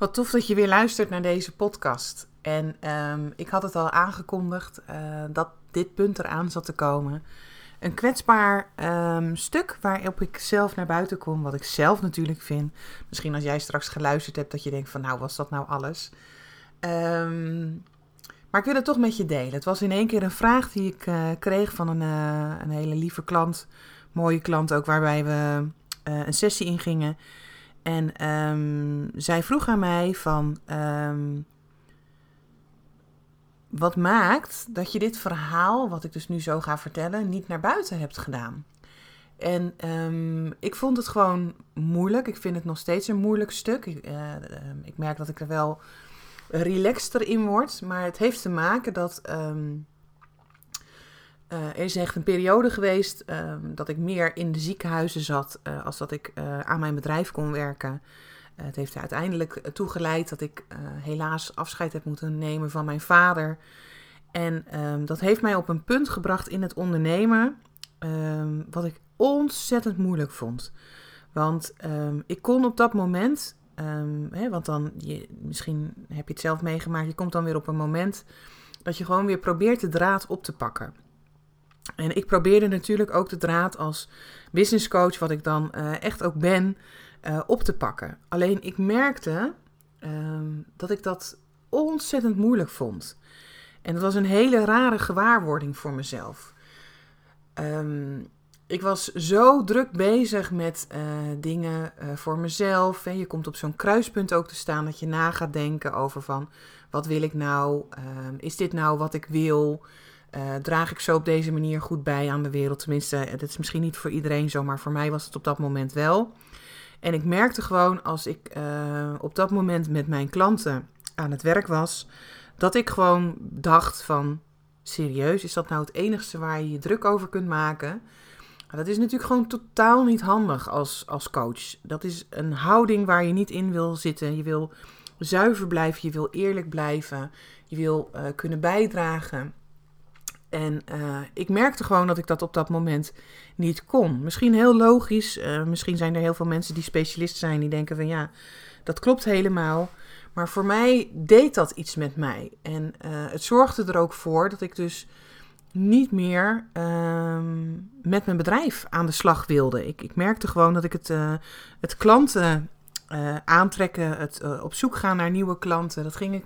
Wat tof dat je weer luistert naar deze podcast. En ehm, ik had het al aangekondigd uh, dat dit punt eraan zat te komen. Een kwetsbaar um, stuk waarop ik zelf naar buiten kom, wat ik zelf natuurlijk vind. Misschien als jij straks geluisterd hebt dat je denkt van nou was dat nou alles. Um, maar ik wil het toch met je delen. Het was in één keer een vraag die ik uh, kreeg van een, uh, een hele lieve klant. Mooie klant ook, waarbij we een sessie ingingen. En um, zij vroeg aan mij van... Um, wat maakt dat je dit verhaal, wat ik dus nu zo ga vertellen, niet naar buiten hebt gedaan? En um, ik vond het gewoon moeilijk. Ik vind het nog steeds een moeilijk stuk. Ik, ik merk dat ik er wel relaxter in wordt. Maar het heeft te maken dat. Uh, er is echt een periode geweest um, dat ik meer in de ziekenhuizen zat uh, als dat ik uh, aan mijn bedrijf kon werken. het heeft er uiteindelijk toegeleid dat ik helaas afscheid heb moeten nemen van mijn vader. En um, dat heeft mij op een punt gebracht in het ondernemen, wat ik ontzettend moeilijk vond. Want ik kon op dat moment hè, want dan, misschien heb je het zelf meegemaakt, je komt dan weer op een moment dat je gewoon weer probeert de draad op te pakken. En ik probeerde natuurlijk ook de draad als business coach, wat ik dan uh, echt ook ben, uh, op te pakken. Alleen ik merkte um, dat ik dat ontzettend moeilijk vond. En dat was een hele rare gewaarwording voor mezelf. Um, ik was zo druk bezig met uh, dingen voor mezelf. En je komt op zo'n kruispunt ook te staan dat je na gaat denken over van wat wil ik nou? Uh, is dit nou wat ik wil? Eh, draag ik zo op deze manier goed bij aan de wereld? Tenminste, dat is misschien niet voor iedereen zo, maar voor mij was het op dat moment wel. En ik merkte gewoon als ik op dat moment met mijn klanten aan het werk was, dat ik gewoon dacht van serieus, is dat nou het enigste waar je je druk over kunt maken? Dat is natuurlijk gewoon totaal niet handig als, als coach. Dat is een houding waar je niet in wil zitten. Je wil zuiver blijven, je wil eerlijk blijven, je wil kunnen bijdragen. En uh, ik merkte gewoon dat ik dat op dat moment niet kon. Misschien heel logisch, uh, misschien zijn er heel veel mensen die specialist zijn die denken van ja, dat klopt helemaal. Maar voor mij deed dat iets met mij. En het zorgde er ook voor dat ik dus niet meer um, met mijn bedrijf aan de slag wilde. Ik, ik merkte gewoon dat ik het, het klanten aantrekken, het op zoek gaan naar nieuwe klanten, dat ging ik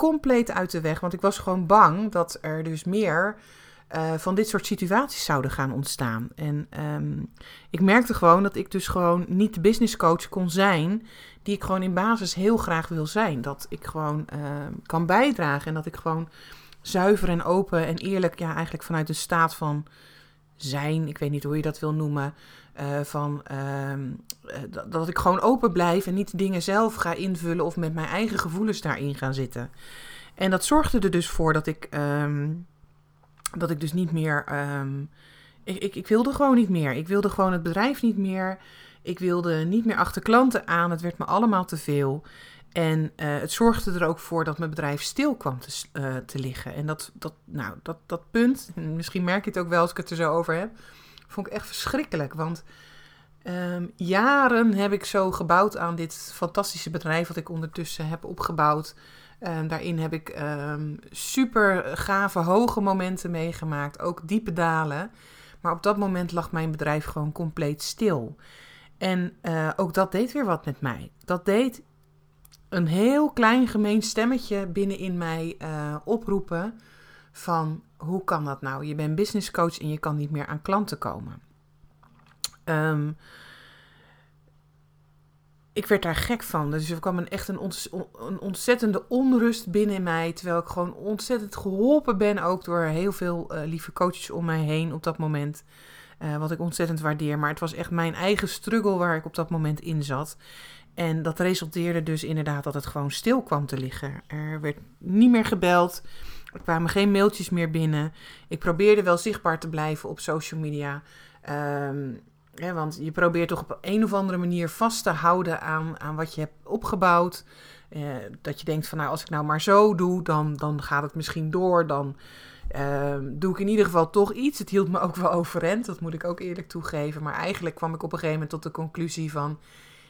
compleet uit de weg. Want ik was gewoon bang dat er dus meer van dit soort situaties zouden gaan ontstaan. En um, ik merkte gewoon dat ik dus gewoon niet de business coach kon zijn die ik gewoon in basis heel graag wil zijn. Dat ik gewoon kan bijdragen en dat ik gewoon zuiver en open en eerlijk, ja, eigenlijk vanuit een staat van zijn, ik weet niet hoe je dat wil noemen, uh, van uh, dat, dat, ik gewoon open blijf en niet dingen zelf ga invullen of met mijn eigen gevoelens daarin gaan zitten. En dat zorgde er dus voor dat ik, um, dat ik dus niet meer, um, ik, ik, ik wilde gewoon niet meer. Ik wilde gewoon het bedrijf niet meer. Ik wilde niet meer achter klanten aan. Het werd me allemaal te veel. En uh, het zorgde er ook voor dat mijn bedrijf stil kwam te, te liggen. En dat, dat, nou, dat, dat punt, misschien merk je het ook wel als ik het er zo over heb, vond ik echt verschrikkelijk. Want um, jaren heb ik zo gebouwd aan dit fantastische bedrijf wat ik ondertussen heb opgebouwd. Um, daarin heb ik um, super gave, hoge momenten meegemaakt, ook diepe dalen. Maar op dat moment lag mijn bedrijf gewoon compleet stil. En uh, ook dat deed weer wat met mij. Dat deed een heel klein gemeen stemmetje binnenin mij uh, oproepen van hoe kan dat nou? Je bent business coach en je kan niet meer aan klanten komen. Um, ik werd daar gek van. Dus er kwam een, echt een, ont een ontzettende onrust binnen in mij. Terwijl ik gewoon ontzettend geholpen ben. Ook door heel veel uh, lieve coaches om mij heen op dat moment. Uh, wat ik ontzettend waardeer. Maar het was echt mijn eigen struggle waar ik op dat moment in zat. En dat resulteerde dus inderdaad dat het gewoon stil kwam te liggen. Er werd niet meer gebeld. Er kwamen geen mailtjes meer binnen. Ik probeerde wel zichtbaar te blijven op social media. Ehm, want je probeert toch op een of andere manier vast te houden aan, aan wat je hebt opgebouwd. Eh, dat je denkt van nou, als ik nou maar zo doe, dan, dan gaat het misschien door. Dan ehm, doe ik in ieder geval toch iets. Het hield me ook wel overeind, dat moet ik ook eerlijk toegeven. Maar eigenlijk kwam ik op een gegeven moment tot de conclusie van...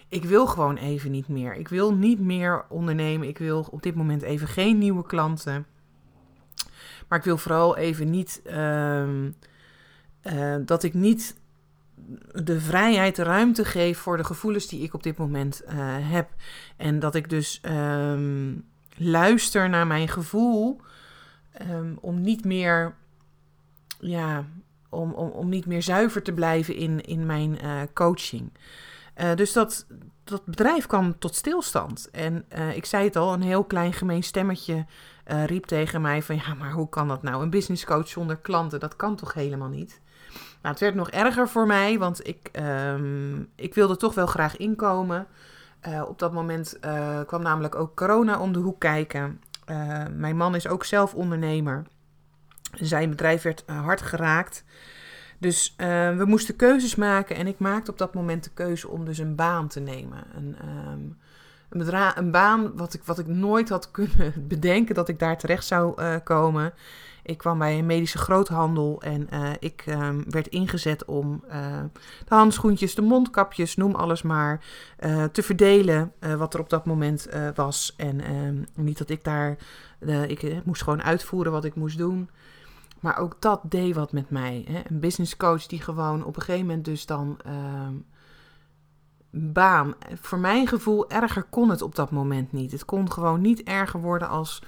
Ik wil gewoon even niet meer. Ik wil niet meer ondernemen. Ik wil op dit moment even geen nieuwe klanten. Maar ik wil vooral even niet ehm, eh, dat ik niet de vrijheid, de ruimte geef voor de gevoelens die ik op dit moment uh, heb. En dat ik dus um, luister naar mijn gevoel um, om niet meer, ja, om, om, om niet meer zuiver te blijven in, in mijn uh, coaching. Dus dat, dat bedrijf kwam tot stilstand. En ik zei het al, een heel klein gemeen stemmetje riep tegen mij van ja, maar hoe kan dat nou? Een business coach zonder klanten, dat kan toch helemaal niet? Nou, het werd nog erger voor mij, want ik, um, ik wilde toch wel graag inkomen. Uh, op dat moment uh, kwam namelijk ook corona om de hoek kijken. Mijn man is ook zelf ondernemer. Zijn bedrijf werd hard geraakt. Dus we moesten keuzes maken en ik maakte op dat moment de keuze om dus een baan te nemen. Een, um, een, een, baan wat ik, wat ik nooit had kunnen bedenken dat ik daar terecht zou komen. Ik kwam bij een medische groothandel en uh, ik uh, werd ingezet om uh, de handschoentjes, de mondkapjes, noem alles maar, te verdelen wat er op dat moment was. En ehm, niet dat ik daar, ik moest gewoon uitvoeren wat ik moest doen. Maar ook dat deed wat met mij. Hè? Een business coach die gewoon op een gegeven moment dus dan ehm, baan. Voor mijn gevoel erger kon het op dat moment niet. Het kon gewoon niet erger worden als...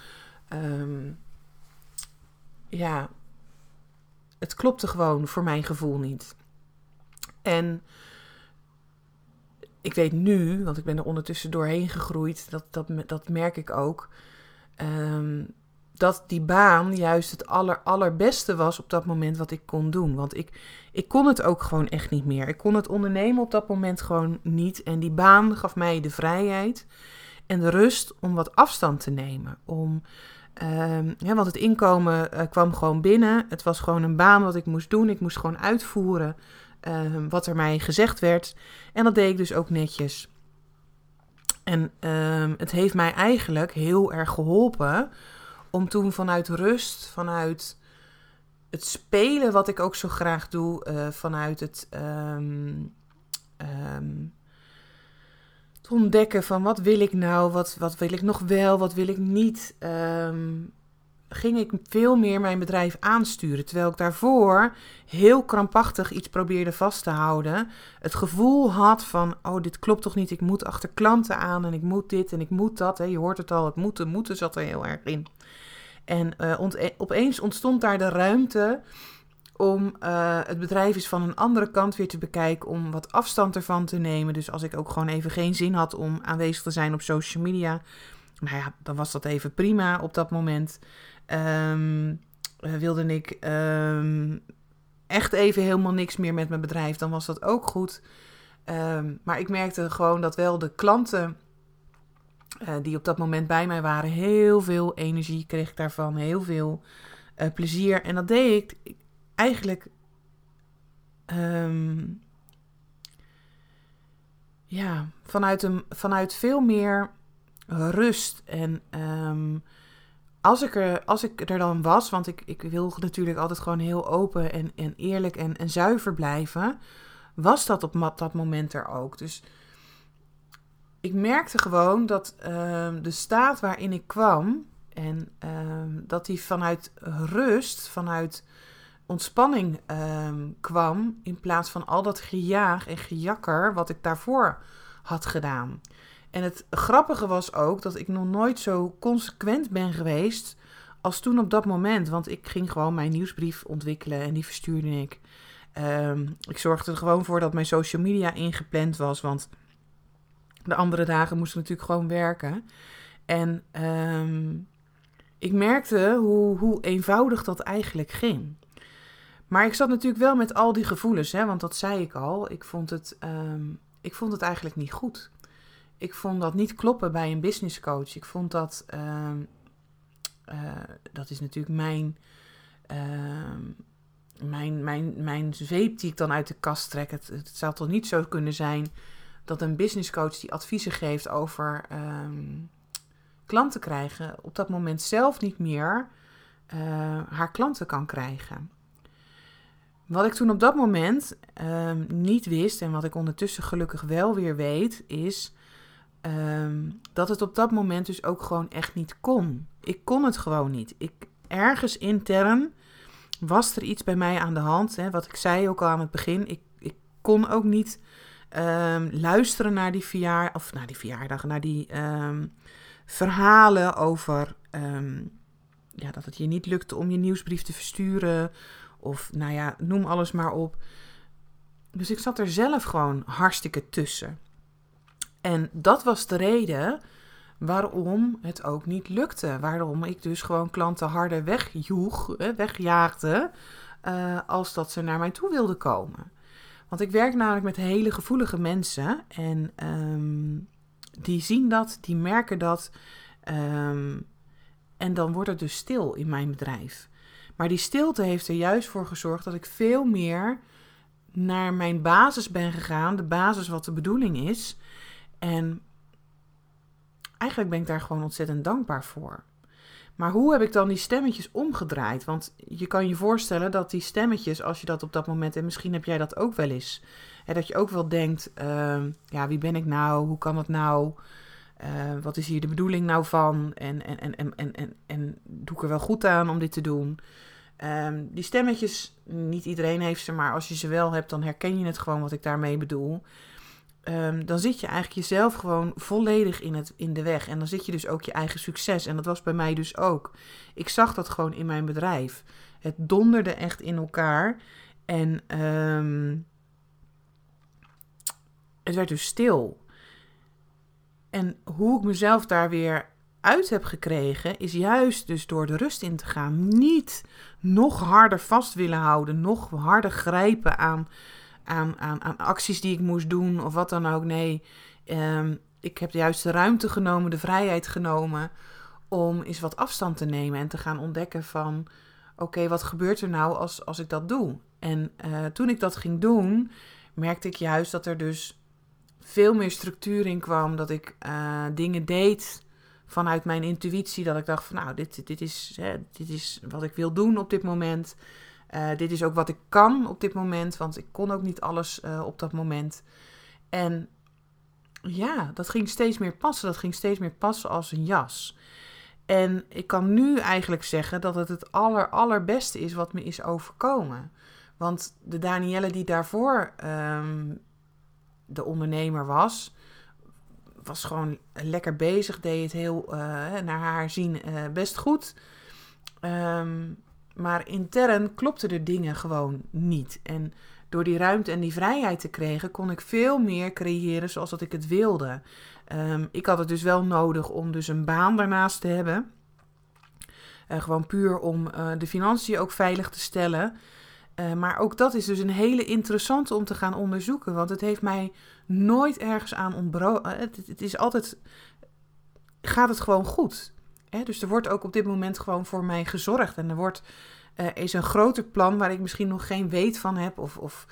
Um, ja, het klopte gewoon voor mijn gevoel niet. En ik weet nu, want ik ben er ondertussen doorheen gegroeid, dat, dat, dat merk ik ook. Um, dat die baan juist het aller, allerbeste was op dat moment wat ik kon doen. Want ik, ik kon het ook gewoon echt niet meer. Ik kon het ondernemen op dat moment gewoon niet. En die baan gaf mij de vrijheid en de rust om wat afstand te nemen. Om ja, want het inkomen uh, kwam gewoon binnen. Het was gewoon een baan wat ik moest doen. Ik moest gewoon uitvoeren um, wat er mij gezegd werd. En dat deed ik dus ook netjes. En um, het heeft mij eigenlijk heel erg geholpen om toen vanuit rust, vanuit het spelen wat ik ook zo graag doe, uh, vanuit het te ontdekken van wat wil ik nou, wat, wat wil ik nog wel, wat wil ik niet, um, ging ik veel meer mijn bedrijf aansturen. Terwijl ik daarvoor heel krampachtig iets probeerde vast te houden. Het gevoel had van, oh dit klopt toch niet, ik moet achter klanten aan en ik moet dit en ik moet dat. Hè. Je hoort het al, het moeten, moeten zat er heel erg in. En uh, opeens ontstond daar de ruimte om uh, het bedrijf eens van een andere kant weer te bekijken, om wat afstand ervan te nemen. Dus als ik ook gewoon even geen zin had om aanwezig te zijn op social media, nou ja, dan was dat even prima op dat moment. Um, wilde ik um, echt even helemaal niks meer met mijn bedrijf, dan was dat ook goed. Um, maar ik merkte gewoon dat wel de klanten uh, die op dat moment bij mij waren, heel veel energie kreeg ik daarvan, heel veel uh, plezier. En dat deed ik eigenlijk um, ja, vanuit, een, vanuit veel meer rust. En um, als, ik er, als ik er dan was, want ik, ik wil natuurlijk altijd gewoon heel open en, en eerlijk en, en zuiver blijven, was dat op dat moment er ook. Dus ik merkte gewoon dat um, de staat waarin ik kwam en um, dat die vanuit rust, vanuit ontspanning um, kwam. In plaats van al dat gejaag en gejakker wat ik daarvoor had gedaan. En het grappige was ook dat ik nog nooit zo consequent ben geweest als toen op dat moment. Want ik ging gewoon mijn nieuwsbrief ontwikkelen en die verstuurde ik. Ik zorgde er gewoon voor dat mijn social media ingepland was. Want de andere dagen moesten natuurlijk gewoon werken. En um, ik merkte hoe, hoe eenvoudig dat eigenlijk ging. Maar ik zat natuurlijk wel met al die gevoelens, hè, want dat zei ik al. Ik vond het, um, ik vond het eigenlijk niet goed. ik vond dat niet kloppen bij een business coach. Ik vond dat, ehm, eh, dat is natuurlijk mijn, ehm, mijn, mijn, mijn zweep die ik dan uit de kast trek. Het, het zou toch niet zo kunnen zijn dat een business coach die adviezen geeft over ehm, klanten krijgen, op dat moment zelf niet meer uh, haar klanten kan krijgen. Wat ik toen op dat moment um, niet wist en wat ik ondertussen gelukkig wel weer weet, is um, dat het op dat moment dus ook gewoon echt niet kon. Ik kon het gewoon niet. Ik, ergens intern was er iets bij mij aan de hand. Hè, wat ik zei ook al aan het begin. Ik, ik kon ook niet um, luisteren naar die, verjaar, of naar die verjaardag, naar die verhalen over ja, dat het je niet lukte om je nieuwsbrief te versturen. Of nou ja, noem alles maar op. Dus ik zat er zelf gewoon hartstikke tussen. En dat was de reden waarom het ook niet lukte. Waarom ik dus gewoon klanten harder wegjoeg, wegjaagde, uh, als dat ze naar mij toe wilden komen. Want ik werk namelijk met hele gevoelige mensen en um, die zien dat, die merken dat. Um, en dan wordt het dus stil in mijn bedrijf. Maar die stilte heeft er juist voor gezorgd dat ik veel meer naar mijn basis ben gegaan. De basis wat de bedoeling is. En eigenlijk ben ik daar gewoon ontzettend dankbaar voor. Maar hoe heb ik dan die stemmetjes omgedraaid? Want je kan je voorstellen dat die stemmetjes, als je dat op dat moment, en misschien heb jij dat ook wel eens, hè, dat je ook wel denkt: uh, ja, wie ben ik nou? Hoe kan dat nou? Uh, wat is hier de bedoeling nou van? En, en, en, en, en, en, en doe ik er wel goed aan om dit te doen? Um, die stemmetjes, niet iedereen heeft ze, maar als je ze wel hebt, dan herken je het gewoon wat ik daarmee bedoel. Um, dan zit je eigenlijk jezelf gewoon volledig in, het, in de weg. En dan zit je dus ook je eigen succes. En dat was bij mij dus ook. Ik zag dat gewoon in mijn bedrijf. Het donderde echt in elkaar. En um, het werd dus stil. En hoe ik mezelf daar weer uit heb gekregen, is juist dus door de rust in te gaan. Niet nog harder vast willen houden, nog harder grijpen aan, aan, aan, acties die ik moest doen of wat dan ook. Nee, um, ik heb juist de ruimte genomen, de vrijheid genomen om eens wat afstand te nemen en te gaan ontdekken van oké, wat gebeurt er nou als, als ik dat doe? En uh, toen ik dat ging doen, merkte ik juist dat er dus veel meer structuur in kwam. Dat ik uh, dingen deed vanuit mijn intuïtie. Dat ik dacht van nou, dit, dit, is, hè, dit is wat ik wil doen op dit moment. Uh, dit is ook wat ik kan op dit moment. Want ik kon ook niet alles uh, op dat moment. En ja, dat ging steeds meer passen. Dat ging steeds meer passen als een jas. En ik kan nu eigenlijk zeggen dat het het aller, allerbeste is wat me is overkomen. Want de Danielle die daarvoor um, de ondernemer was, was gewoon lekker bezig, deed het heel uh, naar haar zien best goed. Um, maar intern klopten de dingen gewoon niet. En door die ruimte en die vrijheid te krijgen, kon ik veel meer creëren zoals dat ik het wilde. Um, ik had het dus wel nodig om dus een baan daarnaast te hebben. Uh, gewoon puur om de financiën ook veilig te stellen. Uh, maar ook dat is dus een hele interessante om te gaan onderzoeken. Want het heeft mij nooit ergens aan ontbroken. Eh, het, het, is altijd. Gaat het gewoon goed? Hè? Dus er wordt ook op dit moment gewoon voor mij gezorgd. En er wordt, uh, is een groter plan waar ik misschien nog geen weet van heb. Of, of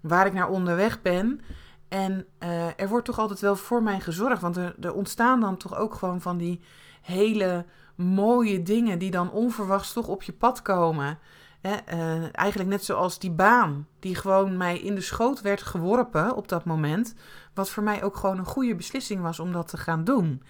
waar ik naar onderweg ben. En uh, er wordt toch altijd wel voor mij gezorgd. Want er, er ontstaan dan toch ook gewoon van die hele mooie dingen die dan onverwachts toch op je pad komen. Hè, uh, eigenlijk net zoals die baan, die gewoon mij in de schoot werd geworpen op dat moment. Wat voor mij ook gewoon een goede beslissing was om dat te gaan doen.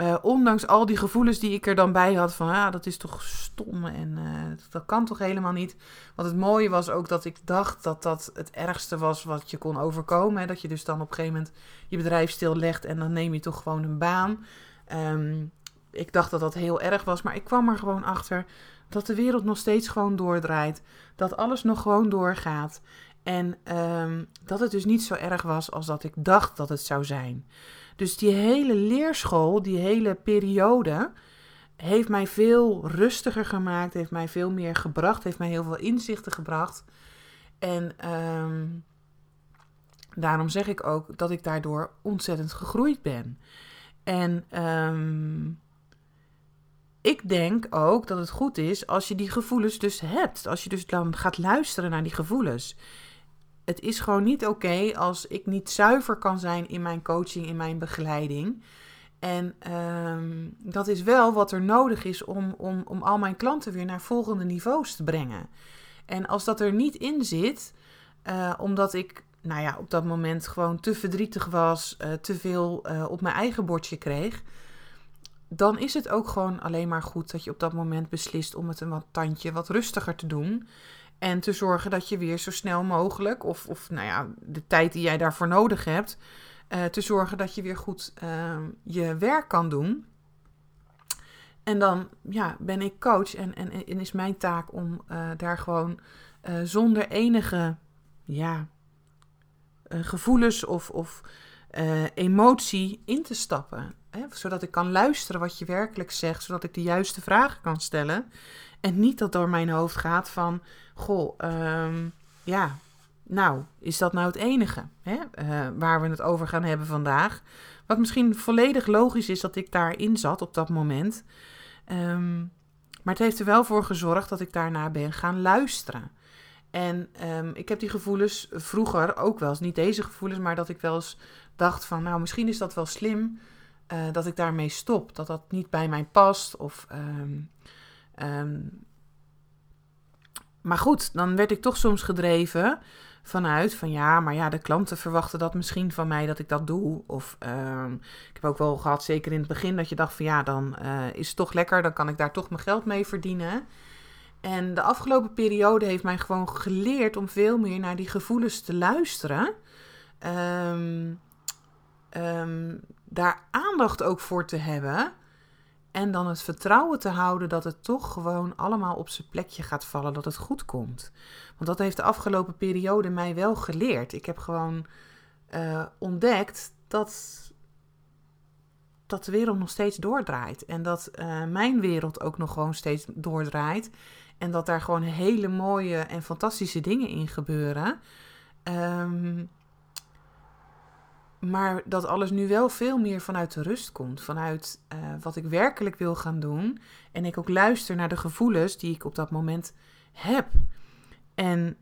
Uh, ondanks al die gevoelens die ik er dan bij had van, ah, dat is toch stom en uh, dat kan toch helemaal niet. Want het mooie was ook dat ik dacht dat dat het ergste was wat je kon overkomen. Hè? Dat je dus dan op een gegeven moment je bedrijf stillegt en dan neem je toch gewoon een baan. Um, ik dacht dat dat heel erg was, maar ik kwam er gewoon achter dat de wereld nog steeds gewoon doordraait. Dat alles nog gewoon doorgaat. En um, dat het dus niet zo erg was als dat ik dacht dat het zou zijn. Dus die hele leerschool, die hele periode, heeft mij veel rustiger gemaakt, heeft mij veel meer gebracht, heeft mij heel veel inzichten gebracht. En um, daarom zeg ik ook dat ik daardoor ontzettend gegroeid ben. En ehm, ik denk ook dat het goed is als je die gevoelens dus hebt. Als je dus dan gaat luisteren naar die gevoelens. Het is gewoon niet oké als ik niet zuiver kan zijn in mijn coaching, in mijn begeleiding. En ehm, dat is wel wat er nodig is om, om, om al mijn klanten weer naar volgende niveaus te brengen. En als dat er niet in zit, uh, omdat ik nou ja, op dat moment gewoon te verdrietig was, uh, te veel uh, op mijn eigen bordje kreeg, dan is het ook gewoon alleen maar goed dat je op dat moment beslist om het een wat tandje wat rustiger te doen. En te zorgen dat je weer zo snel mogelijk, of, of nou ja, de tijd die jij daarvoor nodig hebt, uh, te zorgen dat je weer goed uh, je werk kan doen. En dan ja, ben ik coach en, en, is mijn taak om uh, daar gewoon zonder enige ja, gevoelens of, of emotie in te stappen. Hè? Zodat ik kan luisteren wat je werkelijk zegt, zodat ik de juiste vragen kan stellen. En niet dat door mijn hoofd gaat van, goh, um, ja, nou, is dat nou het enige hè, uh, waar we het over gaan hebben vandaag? Wat misschien volledig logisch is dat ik daarin zat op dat moment. Um, maar het heeft er wel voor gezorgd dat ik daarna ben gaan luisteren. En um, ik heb die gevoelens vroeger ook wel eens, niet deze gevoelens, maar dat ik wel eens dacht van, nou, misschien is dat wel slim uh, dat ik daarmee stop. Dat dat niet bij mij past. Of, um, maar goed, dan werd ik toch soms gedreven vanuit van ja, maar ja, de klanten verwachten dat misschien van mij dat ik dat doe. Of um, ik heb ook wel gehad, zeker in het begin, dat je dacht van ja, dan uh, is het toch lekker, dan kan ik daar toch mijn geld mee verdienen. En de afgelopen periode heeft mij gewoon geleerd om veel meer naar die gevoelens te luisteren. Um, daar aandacht ook voor te hebben. En dan het vertrouwen te houden dat het toch gewoon allemaal op zijn plekje gaat vallen, dat het goed komt. Want dat heeft de afgelopen periode mij wel geleerd. Ik heb gewoon uh, ontdekt dat, dat de wereld nog steeds doordraait. En dat uh, mijn wereld ook nog gewoon steeds doordraait. En dat daar gewoon hele mooie en fantastische dingen in gebeuren. Um, maar dat alles nu wel veel meer vanuit de rust komt. Vanuit uh, wat ik werkelijk wil gaan doen. En ik ook luister naar de gevoelens die ik op dat moment heb. En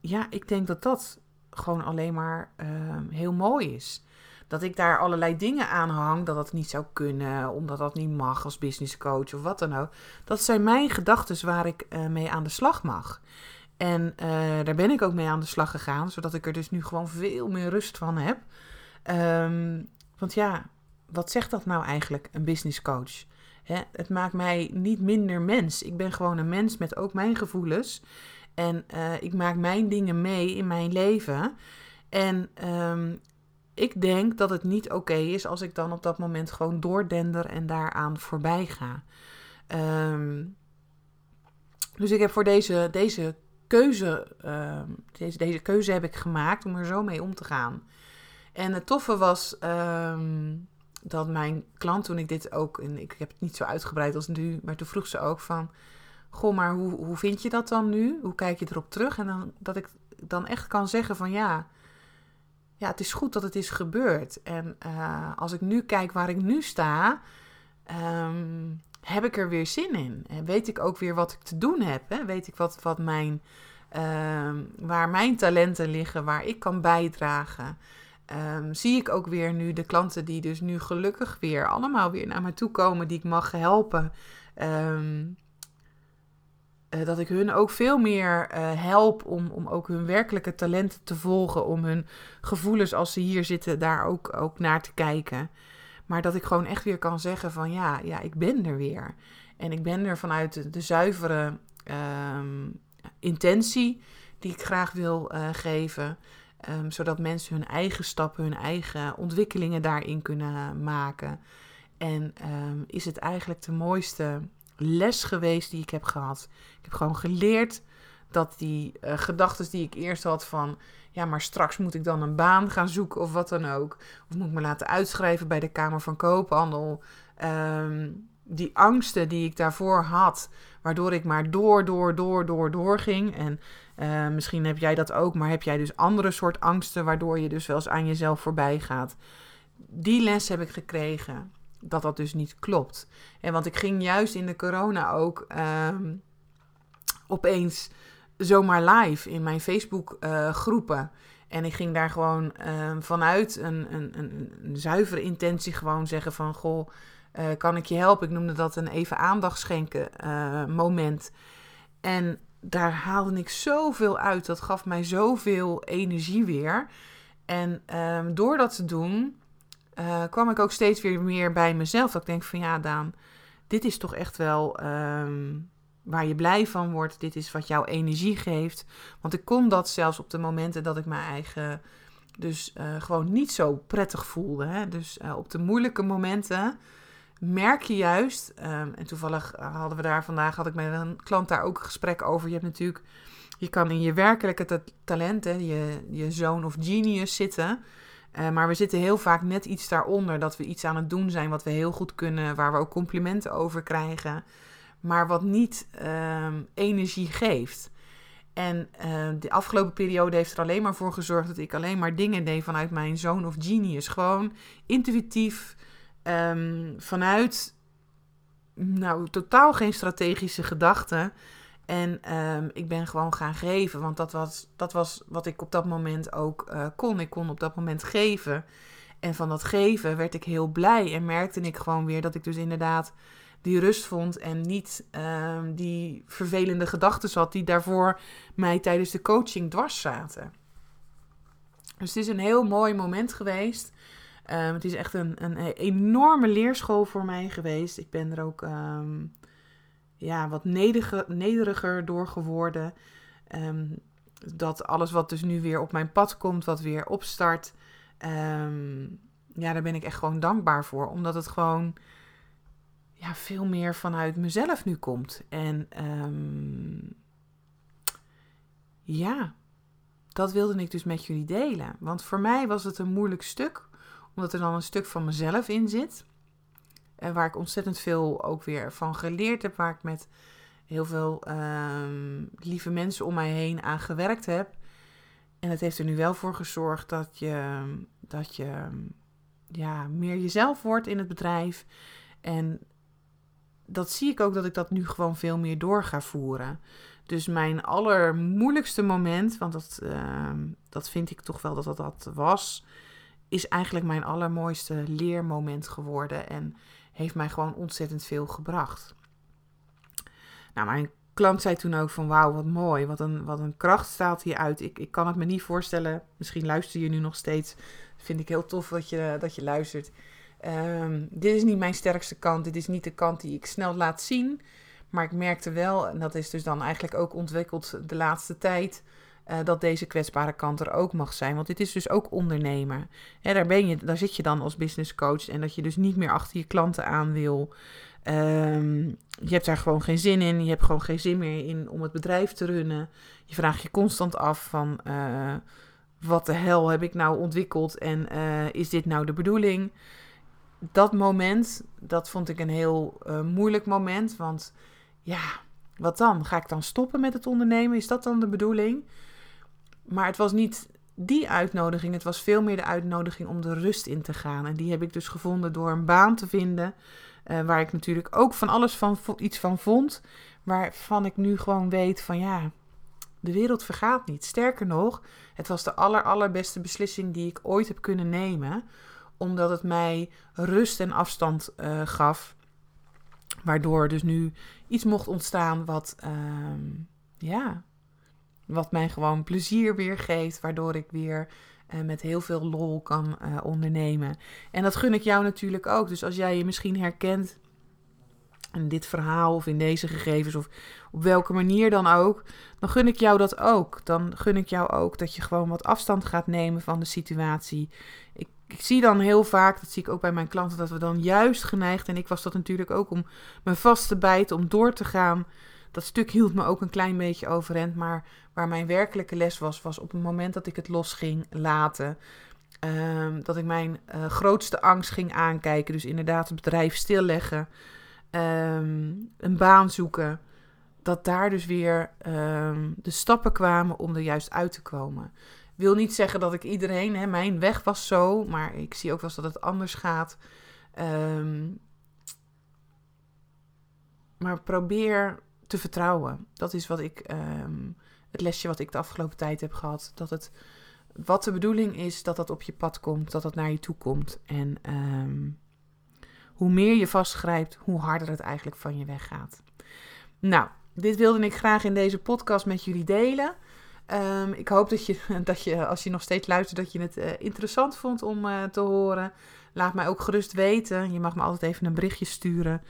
ja, ik denk dat dat gewoon alleen maar uh, heel mooi is. Dat ik daar allerlei dingen aan hang, dat dat niet zou kunnen, omdat dat niet mag als business coach of wat dan ook. Dat zijn mijn gedachten waar ik uh, mee aan de slag mag. En daar ben ik ook mee aan de slag gegaan, zodat ik er dus nu gewoon veel meer rust van heb. Um, want ja, wat zegt dat nou eigenlijk, een business coach? Het maakt mij niet minder mens. Ik ben gewoon een mens met ook mijn gevoelens. En uh, ik maak mijn dingen mee in mijn leven. En um, ik denk dat het niet oké is als ik dan op dat moment gewoon doordender en daaraan voorbij ga. Um, dus ik heb voor deze, deze keuze, deze, deze keuze heb ik gemaakt om er zo mee om te gaan. En het toffe was um, dat mijn klant, toen ik dit ook, en ik heb het niet zo uitgebreid als nu, maar toen vroeg ze ook van, goh, maar hoe, hoe vind je dat dan nu? Hoe kijk je erop terug? En dan, dat ik dan echt kan zeggen van ja, ja, het is goed dat het is gebeurd. En uh, als ik nu kijk waar ik nu sta, um, heb ik er weer zin in. En weet ik ook weer wat ik te doen heb. Hè? Weet ik wat, wat mijn, uh, waar mijn talenten liggen, waar ik kan bijdragen. Um, zie ik ook weer nu de klanten die dus nu gelukkig weer allemaal weer naar me toe komen, die ik mag helpen. Um, uh, dat ik hun ook veel meer uh, help om, om ook hun werkelijke talenten te volgen. Om hun gevoelens als ze hier zitten daar ook, ook naar te kijken. Maar dat ik gewoon echt weer kan zeggen van ja, ja ik ben er weer. En ik ben er vanuit de, zuivere um, intentie die ik graag wil uh, geven. Um, zodat mensen hun eigen stappen, hun eigen ontwikkelingen daarin kunnen maken. En um, is het eigenlijk de mooiste les geweest die ik heb gehad. Ik heb gewoon geleerd dat die uh, gedachten die ik eerst had van... ja, maar straks moet ik dan een baan gaan zoeken of wat dan ook. Of moet ik me laten uitschrijven bij de Kamer van Koophandel. Um, die angsten die ik daarvoor had, waardoor ik maar door, door, door, door, door ging. En uh, misschien heb jij dat ook, maar heb jij dus andere soort angsten, waardoor je dus wel eens aan jezelf voorbij gaat. Die les heb ik gekregen, dat dat dus niet klopt. En want ik ging juist in de corona ook uh, opeens zomaar live in mijn Facebook uh, groepen. En ik ging daar gewoon uh, vanuit een, een, een, een, zuivere intentie gewoon zeggen van... Goh, uh, kan ik je helpen? Ik noemde dat een even aandacht schenken uh, moment. En daar haalde ik zoveel uit. Dat gaf mij zoveel energie weer. En um, door dat te doen, kwam ik ook steeds weer meer bij mezelf. Dat ik denk van ja, Daan, dit is toch echt wel... Um, waar je blij van wordt. Dit is wat jouw energie geeft. Want ik kon dat zelfs op de momenten dat ik mijn eigen dus gewoon niet zo prettig voelde. Hè? Dus op de moeilijke momenten merk je juist, um, en toevallig hadden we daar vandaag, had ik met een klant daar ook een gesprek over. Je hebt natuurlijk, je kan in je werkelijke talenten, je, je zoon of genius zitten. Uh, maar we zitten heel vaak net iets daaronder, dat we iets aan het doen zijn wat we heel goed kunnen, waar we ook complimenten over krijgen maar wat niet uh, energie geeft. En uh, de afgelopen periode heeft er alleen maar voor gezorgd dat ik alleen maar dingen deed vanuit mijn zoon of genius. Gewoon intuïtief, um, vanuit nou, totaal geen strategische gedachten. En um, ik ben gewoon gaan geven, want dat was, dat was wat ik op dat moment ook uh, kon. Ik kon op dat moment geven. En van dat geven werd ik heel blij en merkte ik gewoon weer dat ik dus inderdaad die rust vond en niet uh, die vervelende gedachten had die daarvoor mij tijdens de coaching dwars zaten. Dus het is een heel mooi moment geweest. Um, het is echt een, een enorme leerschool voor mij geweest. Ik ben er ook um, ja, wat nederiger, door geworden. Um, dat alles wat dus nu weer op mijn pad komt, wat weer opstart. ja, daar ben ik echt gewoon dankbaar voor. Omdat het gewoon ja, veel meer vanuit mezelf nu komt. En ja, dat wilde ik dus met jullie delen. Want voor mij was het een moeilijk stuk, omdat er dan een stuk van mezelf in zit. En waar ik ontzettend veel ook weer van geleerd heb, waar ik met heel veel um, lieve mensen om mij heen aan gewerkt heb. En het heeft er nu wel voor gezorgd dat je, dat je ja, meer jezelf wordt in het bedrijf. En dat zie ik ook dat ik dat nu gewoon veel meer door ga voeren. Dus mijn allermoeilijkste moment, want dat, uh, dat vind ik toch wel dat dat, dat was, is eigenlijk mijn allermooiste leermoment geworden en heeft mij gewoon ontzettend veel gebracht. Nou, mijn klant zei toen ook van wauw, wat mooi, wat een, wat een kracht staat hier uit. Ik, ik kan het me niet voorstellen, misschien luister je nu nog steeds. Vind ik heel tof dat je, dat je luistert. Um, dit is niet mijn sterkste kant. Dit is niet de kant die ik snel laat zien. Maar ik merkte wel, en dat is dus dan eigenlijk ook ontwikkeld de laatste tijd, uh, dat deze kwetsbare kant er ook mag zijn. Want dit is dus ook ondernemen. Daar, ben je, daar zit je dan als business coach en dat je dus niet meer achter je klanten aan wil. Um, je hebt daar gewoon geen zin in. Je hebt gewoon geen zin meer in om het bedrijf te runnen. Je vraagt je constant af van uh, wat de hel heb ik nou ontwikkeld en uh, is dit nou de bedoeling? dat moment, dat vond ik een heel moeilijk moment. Want ja, wat dan? Ga ik dan stoppen met het ondernemen? Is dat dan de bedoeling? Maar het was niet die uitnodiging. Het was veel meer de uitnodiging om de rust in te gaan. En die heb ik dus gevonden door een baan te vinden. Uh, waar ik natuurlijk ook van alles van iets van vond. Waarvan ik nu gewoon weet van ja, de wereld vergaat niet. Sterker nog, het was de aller, allerbeste beslissing die ik ooit heb kunnen nemen omdat het mij rust en afstand uh, gaf. Waardoor dus nu iets mocht ontstaan wat, uh, ja, wat mij gewoon plezier weer geeft. Waardoor ik weer uh, met heel veel lol kan uh, ondernemen. En dat gun ik jou natuurlijk ook. Dus als jij je misschien herkent in dit verhaal of in deze gegevens of op welke manier dan ook, dan gun ik jou dat ook. Dan gun ik jou ook dat je gewoon wat afstand gaat nemen van de situatie. Ik ik zie dan heel vaak, dat zie ik ook bij mijn klanten, dat we dan juist geneigd, en ik was dat natuurlijk ook om me vast te bijten, om door te gaan. Dat stuk hield me ook een klein beetje overeind, maar waar mijn werkelijke les was, was op het moment dat ik het los ging laten. Um, dat ik mijn uh, grootste angst ging aankijken. Dus inderdaad het bedrijf stilleggen. ehm, een baan zoeken, dat daar dus weer ehm, de stappen kwamen om er juist uit te komen. Wil niet zeggen dat ik iedereen, hè, mijn weg was zo, maar ik zie ook wel eens dat het anders gaat. Ehm, maar probeer te vertrouwen. Dat is wat ik, het lesje wat ik de afgelopen tijd heb gehad. Dat het wat de bedoeling is, dat dat op je pad komt, dat dat naar je toe komt. En hoe meer je vastgrijpt, hoe harder het eigenlijk van je weggaat. Nou, dit wilde ik graag in deze podcast met jullie delen. Ehm, ik hoop dat je, dat je, als je nog steeds luistert, dat je het uh, interessant vond om uh, te horen. Laat mij ook gerust weten. Je mag me altijd even een berichtje sturen.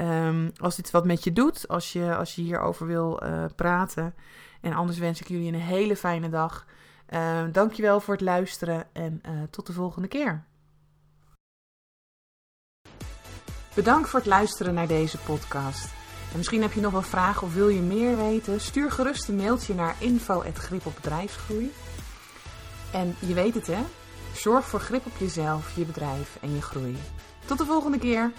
Um, als dit wat met je doet, als je, als je hierover wil uh, praten. En anders wens ik jullie een hele fijne dag. Uh, dankjewel voor het luisteren en tot de volgende keer. Bedankt voor het luisteren naar deze podcast. En misschien heb je nog wel vragen of wil je meer weten? Stuur gerust een mailtje naar info.grip op bedrijfsgroei. En je weet het hè, zorg voor grip op jezelf, je bedrijf en je groei. Tot de volgende keer!